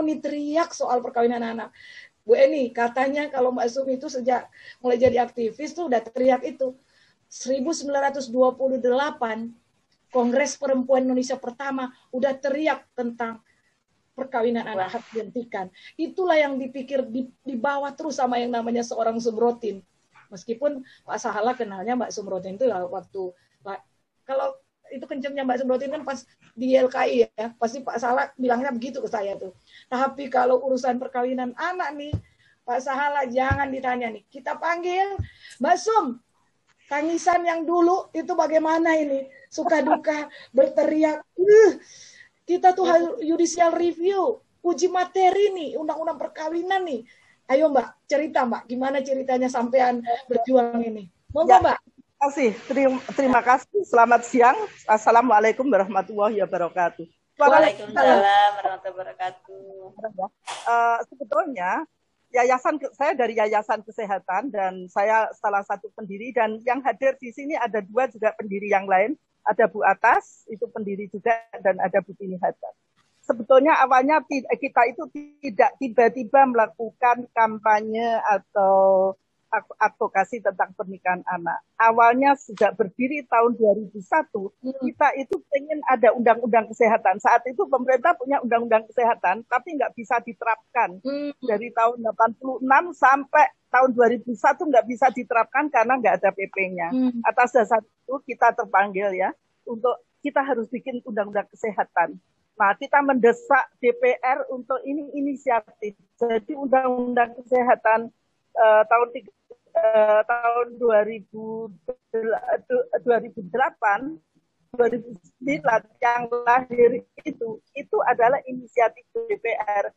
Tahun nih teriak soal perkawinan anak. Bu Eni, katanya kalau Mbak Sumi itu sejak mulai jadi aktivis tuh udah teriak itu. 1928 Kongres Perempuan Indonesia pertama udah teriak tentang perkawinan Wah. anak harus dihentikan. Itulah yang dipikir di, dibawa terus sama yang namanya seorang Sumrotin. Meskipun Pak Sahala kenalnya Mbak Sumrotin itu waktu itu kencengnya Mbak Sumrotin kan pas di LKI ya, pasti Pak Sahala bilangnya begitu ke saya tuh. Tapi kalau urusan perkawinan anak nih, Pak Sahala jangan ditanya nih. Kita panggil Mbak Sum, tangisan yang dulu itu bagaimana ini? Suka duka, berteriak. Uh, kita tuh harus judicial review, uji materi nih, undang-undang perkawinan nih. Ayo Mbak, cerita Mbak, gimana ceritanya sampean berjuang ini? Monggo ya, Mbak. Kasih, terima, terima kasih. Selamat siang. Assalamualaikum warahmatullahi wabarakatuh. Waalaikumsalam warahmatullahi wabarakatuh. Uh, sebetulnya yayasan saya dari Yayasan Kesehatan dan saya salah satu pendiri dan yang hadir di sini ada dua juga pendiri yang lain. Ada Bu Atas, itu pendiri juga dan ada Bu Tini Haddad sebetulnya awalnya kita itu tidak tiba-tiba melakukan kampanye atau advokasi tentang pernikahan anak. Awalnya sejak berdiri tahun 2001, hmm. kita itu ingin ada undang-undang kesehatan. Saat itu pemerintah punya undang-undang kesehatan, tapi nggak bisa diterapkan. Hmm. Dari tahun 86 sampai tahun 2001 nggak bisa diterapkan karena nggak ada PP-nya. Hmm. Atas dasar itu kita terpanggil ya, untuk kita harus bikin undang-undang kesehatan. Nah, kita mendesak DPR untuk ini inisiatif. Jadi Undang-Undang Kesehatan uh, tahun uh, tahun 2000, 2008 2009 yang lahir itu itu adalah inisiatif DPR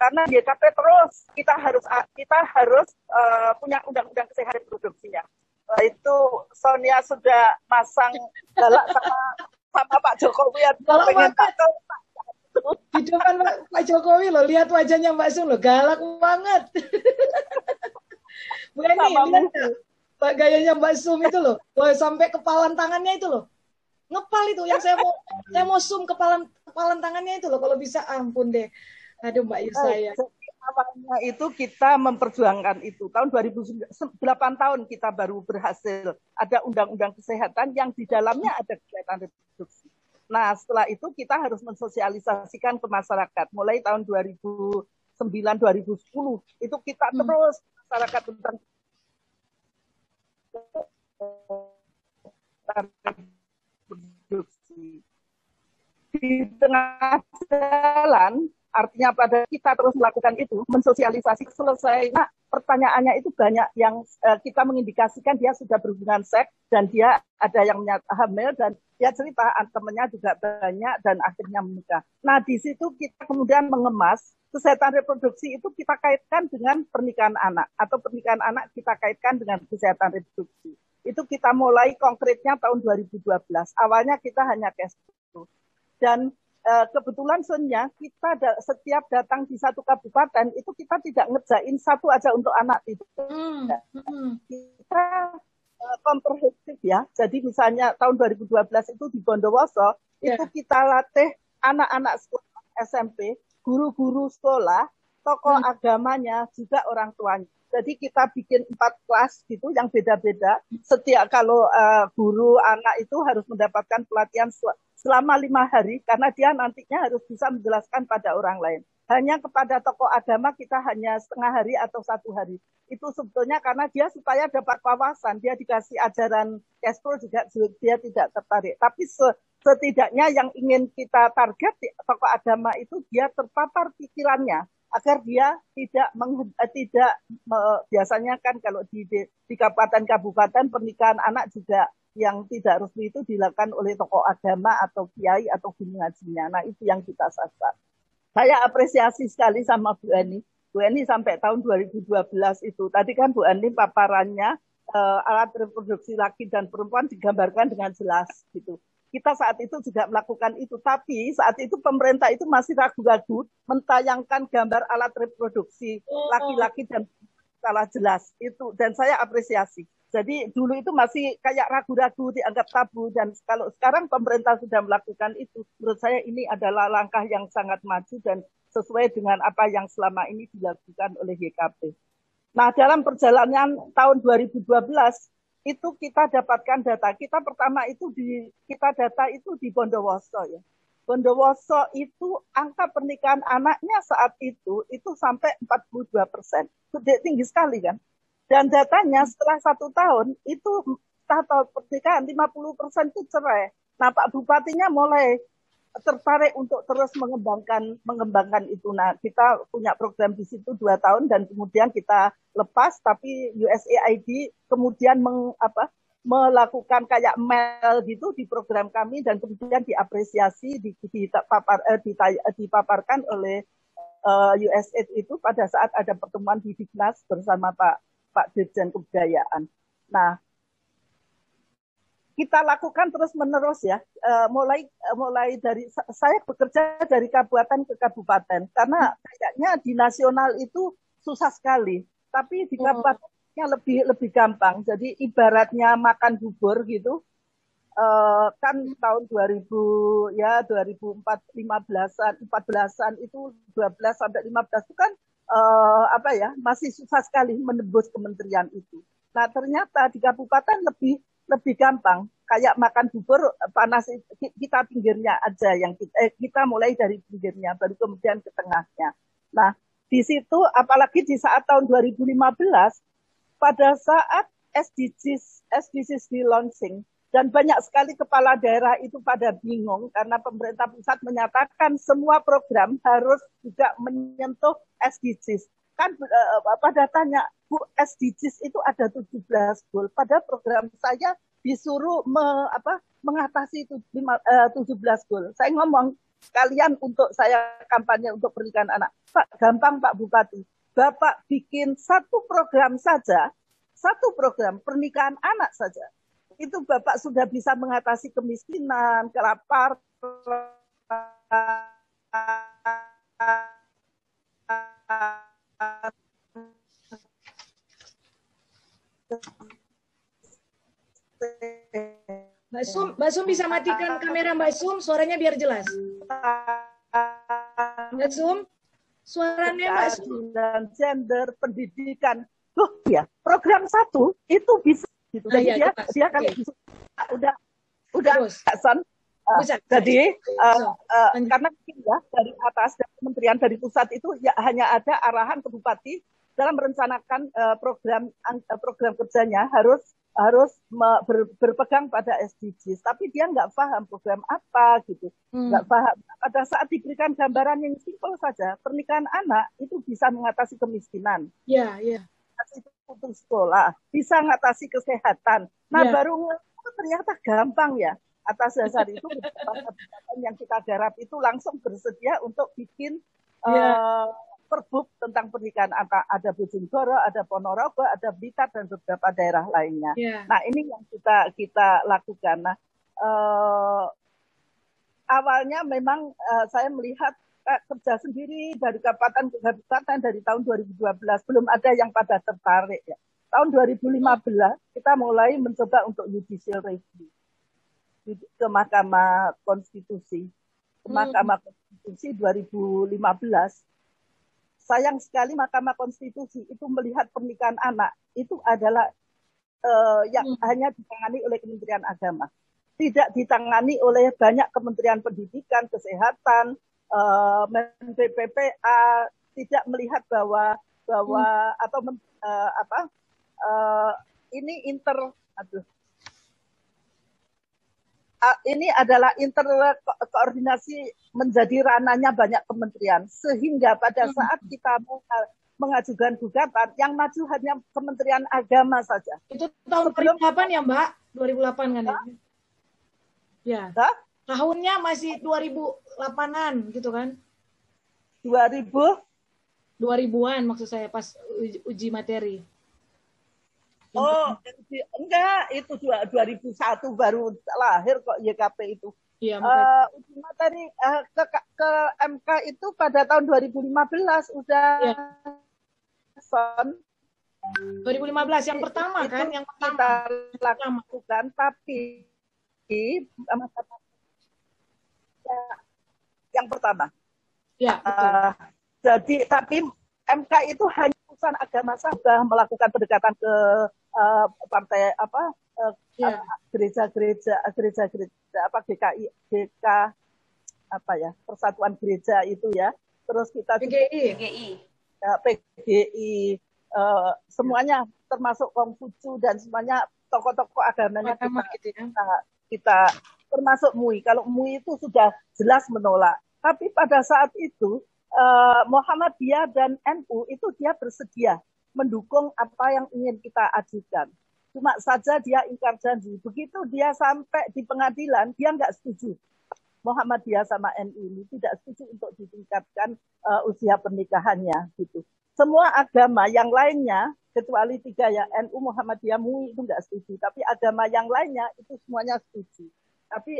karena JKP terus kita harus kita harus uh, punya undang-undang kesehatan reproduksinya. Uh, itu Sonia sudah masang galak sama sama Pak Jokowi atau pengen tahu di depan Pak, Pak Jokowi loh, lihat wajahnya Mbak Sung loh, galak banget. Bu Eni, lihat Pak gayanya Mbak Sum itu loh, Wah, sampai kepalan tangannya itu loh. Ngepal itu yang saya mau saya mau zoom kepalan kepalan tangannya itu loh kalau bisa ampun deh. Aduh Mbak Yusa ya. Awalnya itu kita memperjuangkan itu. Tahun 2008 tahun kita baru berhasil ada undang-undang kesehatan yang di dalamnya ada kesehatan reproduksi. Nah, setelah itu kita harus mensosialisasikan ke masyarakat. Mulai tahun 2009 2010 itu kita hmm. terus masyarakat tentang produksi. Di tengah jalan Artinya pada kita terus melakukan itu, mensosialisasi selesai. Nah, pertanyaannya itu banyak yang uh, kita mengindikasikan dia sudah berhubungan seks dan dia ada yang hamil dan dia cerita temannya juga banyak dan akhirnya menikah. Nah, di situ kita kemudian mengemas kesehatan reproduksi itu kita kaitkan dengan pernikahan anak atau pernikahan anak kita kaitkan dengan kesehatan reproduksi. Itu kita mulai konkretnya tahun 2012. Awalnya kita hanya cash dan Eh, kebetulan sebenarnya kita da setiap datang di satu kabupaten itu kita tidak ngerjain satu aja untuk anak itu. Hmm. Hmm. Kita uh, komprehensif ya. Jadi misalnya tahun 2012 itu di Bondowoso yeah. itu kita latih anak-anak sekolah SMP, guru-guru sekolah, tokoh hmm. agamanya juga orang tuanya. Jadi kita bikin empat kelas gitu yang beda-beda. Setiap kalau uh, guru anak itu harus mendapatkan pelatihan selama lima hari karena dia nantinya harus bisa menjelaskan pada orang lain. Hanya kepada tokoh agama kita hanya setengah hari atau satu hari. Itu sebetulnya karena dia supaya dapat wawasan, dia dikasih ajaran Castro juga dia tidak tertarik. Tapi setidaknya yang ingin kita target tokoh agama itu dia terpapar pikirannya agar dia tidak meng, eh, tidak me, biasanya kan kalau di, di di kabupaten-kabupaten pernikahan anak juga yang tidak resmi itu dilakukan oleh tokoh agama atau kiai atau guru ngajinya. Nah itu yang kita sasar. Saya apresiasi sekali sama Bu Eni. Bu Eni sampai tahun 2012 itu. Tadi kan Bu Eni paparannya uh, alat reproduksi laki dan perempuan digambarkan dengan jelas gitu kita saat itu juga melakukan itu. Tapi saat itu pemerintah itu masih ragu-ragu mentayangkan gambar alat reproduksi oh. laki-laki dan skala jelas itu dan saya apresiasi. Jadi dulu itu masih kayak ragu-ragu dianggap tabu dan kalau sekarang pemerintah sudah melakukan itu, menurut saya ini adalah langkah yang sangat maju dan sesuai dengan apa yang selama ini dilakukan oleh YKP. Nah, dalam perjalanan tahun 2012 itu kita dapatkan data. Kita pertama itu di kita data itu di Bondowoso ya. Bondowoso itu angka pernikahan anaknya saat itu itu sampai 42 persen. Tinggi sekali kan. Dan datanya setelah satu tahun itu tahap pernikahan 50 persen itu cerai. Nah Pak Bupatinya mulai tertarik untuk terus mengembangkan mengembangkan itu. Nah kita punya program di situ dua tahun dan kemudian kita lepas, tapi USAID kemudian meng, apa, melakukan kayak mail gitu di program kami dan kemudian diapresiasi di, di, papar, eh, dipaparkan oleh eh, USAID itu pada saat ada pertemuan di Dignas bersama Pak Pak Dirjen Kebudayaan. Nah, kita lakukan terus menerus ya, uh, mulai uh, mulai dari saya bekerja dari kabupaten ke kabupaten karena kayaknya di nasional itu susah sekali, tapi di oh. kabupatennya lebih lebih gampang. Jadi ibaratnya makan bubur gitu, uh, kan tahun 2000 ya 2004 15-an 14-an itu 12 sampai 15 itu kan uh, apa ya masih susah sekali menembus kementerian itu. Nah ternyata di kabupaten lebih lebih gampang. Kayak makan bubur panas kita pinggirnya aja yang kita, eh, kita mulai dari pinggirnya baru kemudian ke tengahnya. Nah di situ apalagi di saat tahun 2015 pada saat SDGs SDGs di launching dan banyak sekali kepala daerah itu pada bingung karena pemerintah pusat menyatakan semua program harus juga menyentuh SDGs. Kan uh, pada tanya, Bu SDGs itu ada 17 goal. Pada program saya disuruh me, apa, mengatasi itu, uh, 17 goal. Saya ngomong, kalian untuk saya kampanye untuk pernikahan anak. Pak, gampang Pak Bupati. Bapak bikin satu program saja, satu program pernikahan anak saja itu Bapak sudah bisa mengatasi kemiskinan, kelaparan, Mbak Sum, Mbak Sum bisa matikan kamera Mbak Sum, suaranya biar jelas. Mbak Sum, suaranya Mbak Sum. Dan gender pendidikan. Loh ya, program satu itu bisa gitu. Nah, jadi ya, dia dia kan okay. udah udah son uh, jadi uh, uh, karena ya dari atas dari kementerian dari pusat itu ya hanya ada arahan ke bupati dalam merencanakan uh, program uh, program kerjanya harus harus ber, berpegang pada SDGs, tapi dia nggak paham program apa gitu, hmm. nggak paham. Pada saat diberikan gambaran yang simpel saja, pernikahan anak itu bisa mengatasi kemiskinan. Iya, yeah, iya. Yeah putus sekolah, bisa ngatasi kesehatan. Nah, yeah. baru ternyata gampang ya. Atas dasar itu yang kita garap itu langsung bersedia untuk bikin yeah. Iya. uh, perbuk tentang pernikahan antara ada Bojonegoro, ada Ponorogo, ada Blitar dan beberapa daerah lainnya. Yeah. Nah, ini yang kita kita lakukan. Nah, uh, awalnya memang uh, saya melihat kerja sendiri dari kabupaten ke kabupaten dari tahun 2012 belum ada yang pada tertarik ya. Tahun 2015 kita mulai mencoba untuk judicial review ke Mahkamah Konstitusi. Ke hmm. Mahkamah Konstitusi 2015 sayang sekali Mahkamah Konstitusi itu melihat pernikahan anak itu adalah uh, yang hmm. hanya ditangani oleh Kementerian Agama. Tidak ditangani oleh banyak kementerian pendidikan, kesehatan, uh, PPPA tidak melihat bahwa bahwa hmm. atau men, uh, apa uh, ini inter aduh uh, ini adalah inter ko koordinasi menjadi ranahnya banyak kementerian sehingga pada saat kita mengajukan gugatan yang maju hanya Kementerian Agama saja. Itu tahun Sebelum, 2008 ya Mbak? 2008 kan ya? Ya. Tahunnya masih 2008-an gitu kan? 2000 2000-an maksud saya pas uji, uji materi. Oh, enggak, itu 2001 baru lahir kok YKP itu. Iya, uh, uji materi uh, ke, ke MK itu pada tahun 2015 udah ya. son 2015 yang pertama itu kan, yang pertama. kita lakukan, tapi yang pertama. Ya, betul. Uh, jadi tapi MK itu hanya urusan agama saja melakukan pendekatan ke uh, partai apa uh, Ya. gereja-gereja gereja-gereja apa GKI GK apa ya Persatuan Gereja itu ya. Terus kita juga PGI. PGI. ya, PGI eh, semuanya termasuk Konghucu dan semuanya tokoh-tokoh agamanya Agama kita gitu ya. kita, kita termasuk MUI. Kalau MUI itu sudah jelas menolak. Tapi pada saat itu eh, Muhammadiyah dan NU itu dia bersedia mendukung apa yang ingin kita ajukan. Cuma saja dia ingkar janji. Begitu dia sampai di pengadilan, dia nggak setuju. Muhammadiyah sama NU ini tidak setuju untuk ditingkatkan eh, usia pernikahannya gitu. Semua agama yang lainnya kecuali tiga ya NU Muhammadiyah MUI itu nggak setuju, tapi agama yang lainnya itu semuanya setuju. Tapi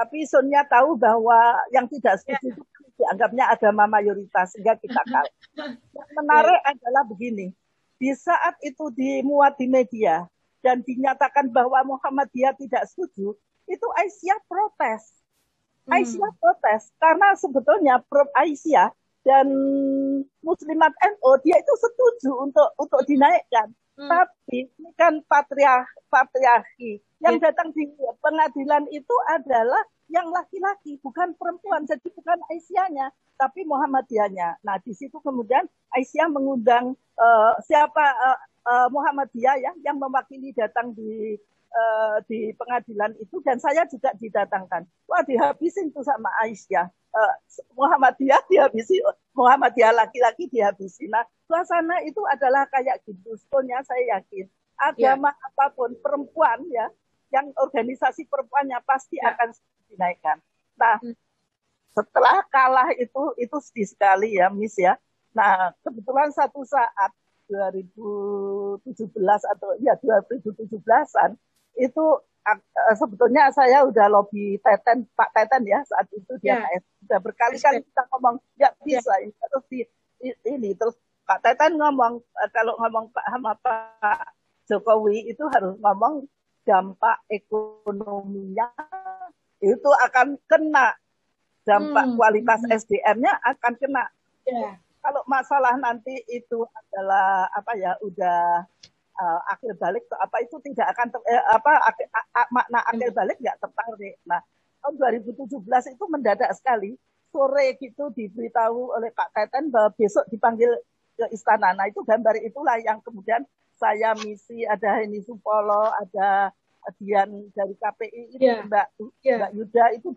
tapi Sonia tahu bahwa yang tidak setuju itu dianggapnya agama mayoritas sehingga kita kalah. Yang menarik adalah begini, di saat itu dimuat di media dan dinyatakan bahwa Muhammadiyah tidak setuju, itu Aisyah protes. Hmm. Aisyah protes karena sebetulnya Prof Aisyah dan Muslimat NU dia itu setuju untuk untuk dinaikkan. Hmm. Tapi ini kan patriark patriarki. Yang Ya. datang di pengadilan itu adalah yang laki-laki, bukan perempuan. Jadi bukan Aisyahnya, tapi Muhammadiyahnya. Nah, di situ kemudian Aisyah mengundang eh, siapa eh, eh, Muhammadiyah ya yang mewakili datang di eh, di pengadilan itu dan saya juga didatangkan. Wah, dihabisin tuh sama Aisyah. Eh, Muhammadiyah dihabisi, Muhammadiyah laki-laki dihabisi. Nah, suasana itu adalah kayak gitu. Sebetulnya saya yakin agama apa pun perempuan ya yang organisasi perempuannya pasti Ya. akan dinaikkan. Nah, Hmm. setelah kalah itu itu sedih sekali ya, Miss ya. Nah, kebetulan satu saat 2017 atau ya 2017-an itu eh, sebetulnya saya udah lobby Teten Pak Teten ya saat itu dia Ya. KS udah berkali-kali kita ngomong ya bisa ini terus di ini terus Pak Teten ngomong eh, kalau ngomong Pak sama Pak Jokowi itu harus ngomong dampak ekonominya itu akan kena dampak Hmm. kualitas Hmm. SDM-nya akan kena Ya. kalau masalah nanti itu adalah apa ya udah uh, akhir balik atau apa itu tidak akan ter, eh, apa ak- a- a- makna akhir balik nggak tertarik. Nah tahun 2017 itu mendadak sekali sore gitu diberitahu oleh Pak Teten bahwa besok dipanggil ke istana. Nah itu gambar itulah yang kemudian saya misi ada Heni Supolo, ada Dian dari KPI itu Ya. Mbak Ya. Mbak Yuda itu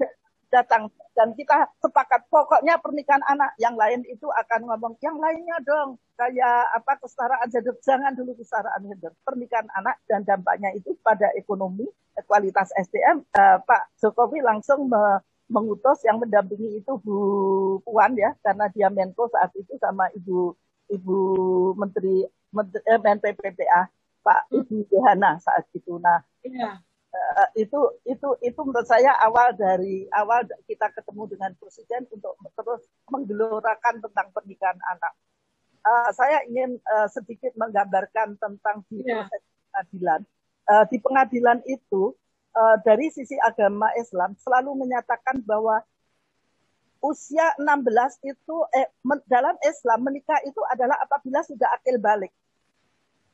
datang. Dan kita sepakat pokoknya pernikahan anak yang lain itu akan ngomong yang lainnya dong. Kayak apa kesetaraan gender jangan dulu kesetaraan gender pernikahan anak dan dampaknya itu pada ekonomi kualitas SDM eh, Pak Jokowi langsung me- mengutus yang mendampingi itu Bu Puan ya karena dia Menko saat itu sama Ibu Ibu Menteri, Menteri eh, Pak Ibu Yohana saat itu. Nah Ya. Eh, itu itu itu menurut saya awal dari awal kita ketemu dengan presiden untuk terus menggelorakan tentang pernikahan anak. Eh, saya ingin eh, sedikit menggambarkan tentang di Ya. proses pengadilan. Eh, di pengadilan itu eh, dari sisi agama Islam selalu menyatakan bahwa usia 16 itu eh, dalam Islam menikah itu adalah apabila sudah akil balik.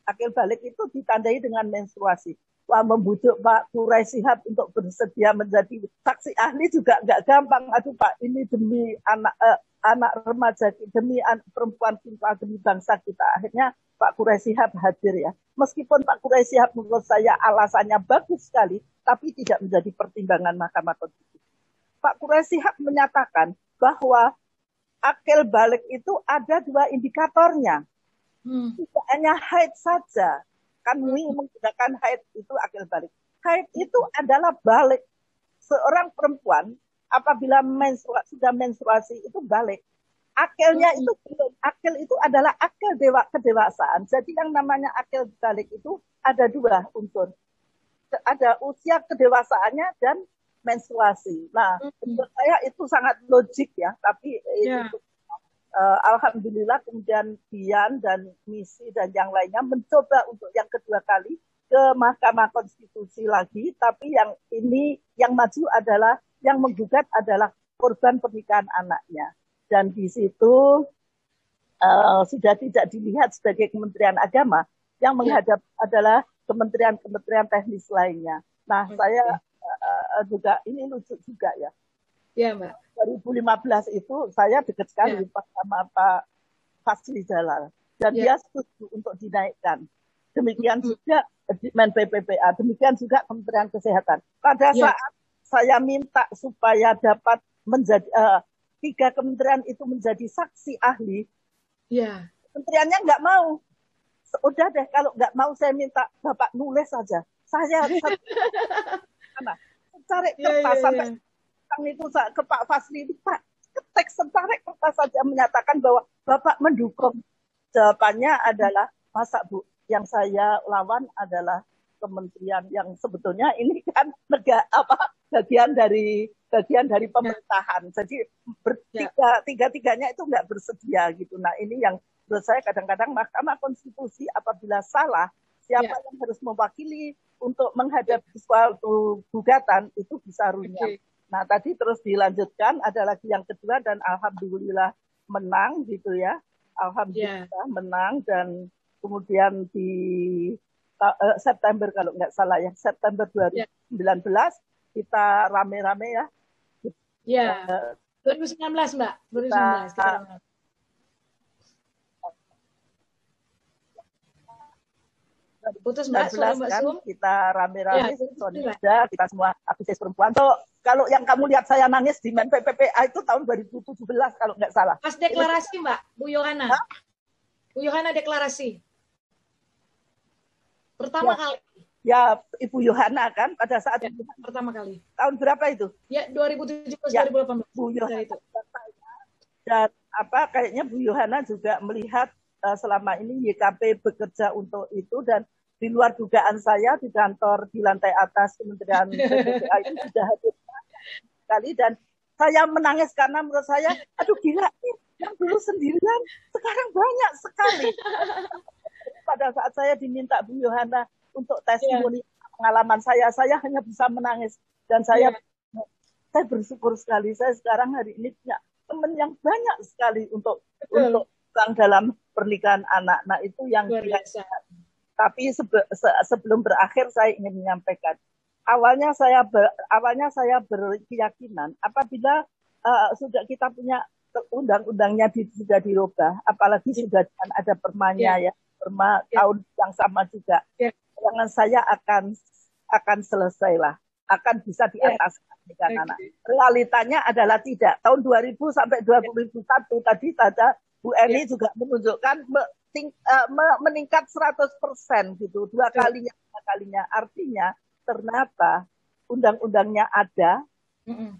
Akil balik itu ditandai dengan menstruasi. Membujuk Pak Kurai Sihab untuk bersedia menjadi saksi ahli juga nggak gampang. Aduh Pak, ini demi anak eh, anak remaja, demi an- perempuan kita, demi bangsa kita. Akhirnya Pak Kurai Sihab hadir ya. Meskipun Pak Kurai Sihab menurut saya alasannya bagus sekali, tapi tidak menjadi pertimbangan Mahkamah Konstitusi. Pak Kurai Sihab menyatakan bahwa akil balik itu ada dua indikatornya Hmm. tidak hanya haid saja. Kan MUI menggunakan haid itu akil balik. Haid itu adalah balik. Seorang perempuan apabila menstruasi, sudah menstruasi itu balik. Akilnya itu belum. Akil itu adalah akil dewa kedewasaan. Jadi yang namanya akil balik itu ada dua unsur. Ada usia kedewasaannya dan menstruasi. Nah, Hmm. menurut saya itu sangat logik ya, tapi Ya. itu uh, alhamdulillah kemudian Dian dan Misi dan yang lainnya mencoba untuk yang kedua kali ke Mahkamah Konstitusi lagi, tapi yang ini yang maju adalah yang menggugat adalah korban pernikahan anaknya. Dan di situ uh, sudah tidak dilihat sebagai Kementerian Agama, yang ya. menghadap ya. adalah kementerian-kementerian teknis lainnya. Nah, okay. saya uh, juga ini lucu juga ya. Ya, Mbak. 2015 itu saya dekat sekali ya. sama Pak Fasli Jalal dan ya. dia setuju untuk dinaikkan. Demikian hmm. juga Men PPPA, demikian juga Kementerian Kesehatan. Pada ya. saat saya minta supaya dapat menjadi uh, tiga kementerian itu menjadi saksi ahli, ya. kementeriannya nggak mau. Udah deh, kalau nggak mau saya minta bapak nulis saja. Saya mana? Cari ya, kertas ya, ya, sampai ya. itu ke Pak Fasli, Pak ketek setarik kertas saja menyatakan bahwa bapak mendukung. Jawabannya adalah masa bu yang saya lawan adalah kementerian yang sebetulnya ini kan negara apa bagian dari bagian dari ya. pemerintahan. Jadi bertiga ya. tiga tiganya itu nggak bersedia gitu. Nah ini yang menurut saya kadang-kadang Mahkamah Konstitusi apabila salah siapa ya. yang harus mewakili untuk menghadapi suatu gugatan itu bisa runyam. Okay. Nah tadi terus dilanjutkan ada lagi yang kedua dan alhamdulillah menang gitu ya. Alhamdulillah yeah. menang dan kemudian di uh, September kalau nggak salah ya September 2019 yeah. kita rame-rame ya. Ya. Uh, 2019 Mbak. 2019 kita, kita rame. Putus Mbak, suara Mbak kan, Kita rame-rame, ya, Sonida, kita semua aktivis perempuan. So, kalau yang kamu lihat saya nangis di Men PPPA itu tahun 2017 kalau nggak salah. Pas deklarasi Mbak, Bu Yohana. Hah? Bu Yohana deklarasi. Pertama ya. kali. Ya, Ibu Yohana kan pada saat ya, itu. pertama kali. Tahun berapa itu? Ya, 2017 ya, 2018. Bu Yohana itu. Dan apa kayaknya Bu Yohana juga melihat uh, selama ini YKP bekerja untuk itu dan di luar dugaan saya di kantor di lantai atas Kementerian PPPA itu sudah hadir sekali dan saya menangis karena menurut saya aduh gila yang dulu sendirian sekarang banyak sekali pada saat saya diminta Bu Yohana untuk testimoni yeah. pengalaman saya, saya hanya bisa menangis dan saya yeah. saya bersyukur sekali. Saya sekarang hari ini punya teman yang banyak sekali untuk Betul. untuk dalam pernikahan anak. Nah itu yang biasa. Tapi sebe, se, sebelum berakhir saya ingin menyampaikan. Awalnya saya ber, awalnya saya berkeyakinan apabila uh, sudah kita punya undang-undangnya di, sudah dirubah, apalagi yeah. sudah ada permanya yeah. ya perma yeah. tahun yang sama juga. Yeah. Jangan saya akan akan selesai lah, akan bisa di ya. atas yeah. okay. anak. Realitanya adalah tidak. Tahun 2000 sampai 2001 yeah. tadi saja Bu Eni yeah. juga menunjukkan ting, uh, meningkat 100% gitu, dua yeah. kalinya, dua kalinya. Artinya ternyata undang-undangnya ada, mm -mm.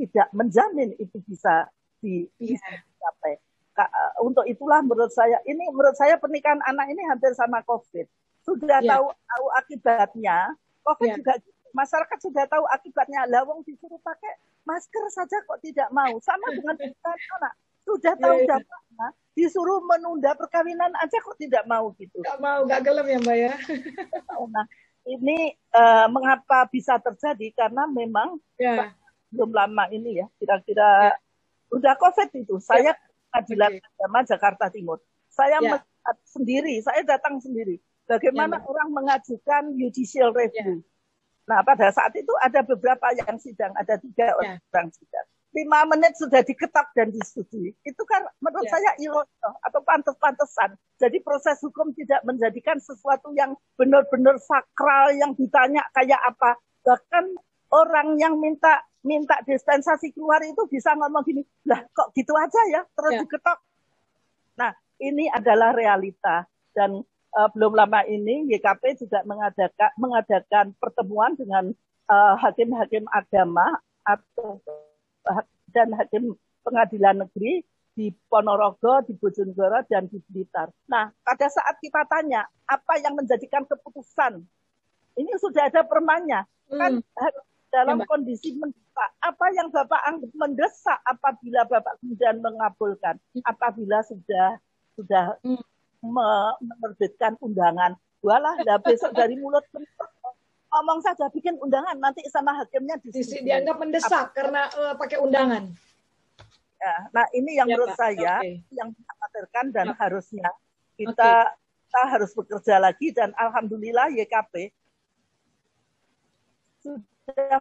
tidak menjamin itu bisa di, yeah. bisa dicapai. Eh, untuk itulah menurut saya ini menurut saya pernikahan anak ini hampir sama COVID. Sudah yeah. tahu tahu akibatnya, COVID yeah. juga masyarakat sudah tahu akibatnya. Lawang disuruh pakai masker saja kok tidak mau. Sama dengan pernikahan anak. Sudah tahu yeah, yeah. dampaknya, disuruh menunda perkawinan aja kok tidak mau gitu. Gak mau, gak gelem ya Mbak ya. nah, ini uh, mengapa bisa terjadi karena memang yeah. belum lama ini ya, kira-kira yeah. udah COVID itu. Saya yeah Pengadilan okay. Agama Jakarta Timur. Saya yeah. melihat sendiri, saya datang sendiri. Bagaimana yeah, orang mengajukan judicial review. Yeah. Nah, pada saat itu ada beberapa yang sidang, ada tiga yeah. orang sidang. Lima menit sudah diketok dan disetujui. Itu kan menurut yeah. saya ilono atau pantas-pantesan. Jadi proses hukum tidak menjadikan sesuatu yang benar-benar sakral yang ditanya kayak apa. Bahkan orang yang minta minta dispensasi keluar itu bisa ngomong gini, lah kok gitu aja ya, terus ya. diketok. Nah, ini adalah realita dan uh, belum lama ini YKP juga mengadakan mengadakan pertemuan dengan eh, hakim-hakim uh, agama atau dan hakim pengadilan negeri di Ponorogo, di Bojonegoro, dan di Blitar. Nah, pada saat kita tanya apa yang menjadikan keputusan, ini sudah ada permanya, kan hmm. kan dalam ya, kondisi mendesak. Apa yang Bapak anggap mendesak apabila Bapak kemudian mengabulkan, hmm. apabila sudah sudah hmm. menerbitkan undangan. Walah, dah besok dari mulut ngomong saja bikin undangan nanti sama hakimnya di sini. Dianggap mendesak Apa? karena uh, pakai undangan. Ya, nah ini yang ya, menurut Pak. saya okay. yang dikhawatirkan dan ya. harusnya kita okay. kita harus bekerja lagi dan alhamdulillah YKP sudah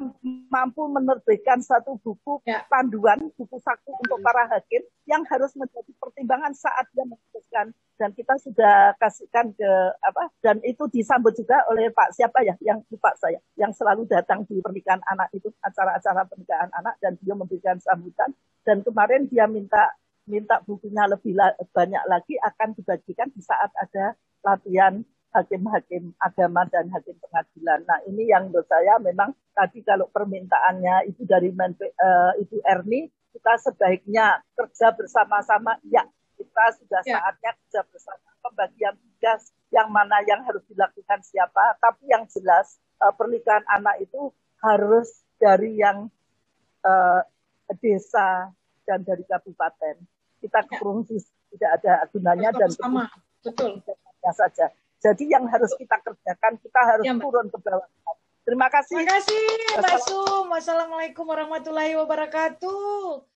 mampu menerbitkan satu buku ya. panduan, buku saku untuk para hakim yang harus menjadi pertimbangan saat dia memutuskan. Dan kita sudah kasihkan ke apa dan itu disambut juga oleh Pak siapa ya yang lupa saya yang selalu datang di pernikahan anak itu acara-acara pernikahan anak dan dia memberikan sambutan. Dan kemarin dia minta minta bukunya lebih la banyak lagi akan dibagikan di saat ada latihan hakim-hakim agama dan hakim pengadilan. Nah ini yang menurut saya memang tadi kalau permintaannya itu dari Menpe, uh, Ibu Erni, kita sebaiknya kerja bersama-sama. Ya, kita sudah ya. saatnya kerja bersama. Pembagian tugas yang mana yang harus dilakukan siapa. Tapi yang jelas uh, pernikahan anak itu harus dari yang uh, desa dan dari kabupaten. Kita ya. tidak ada gunanya dan sama. Betul. saja. Jadi yang harus kita kerjakan, kita harus ya, turun ke bawah. Terima kasih. Terima kasih, Mbak Sum. Wassalamualaikum warahmatullahi wabarakatuh.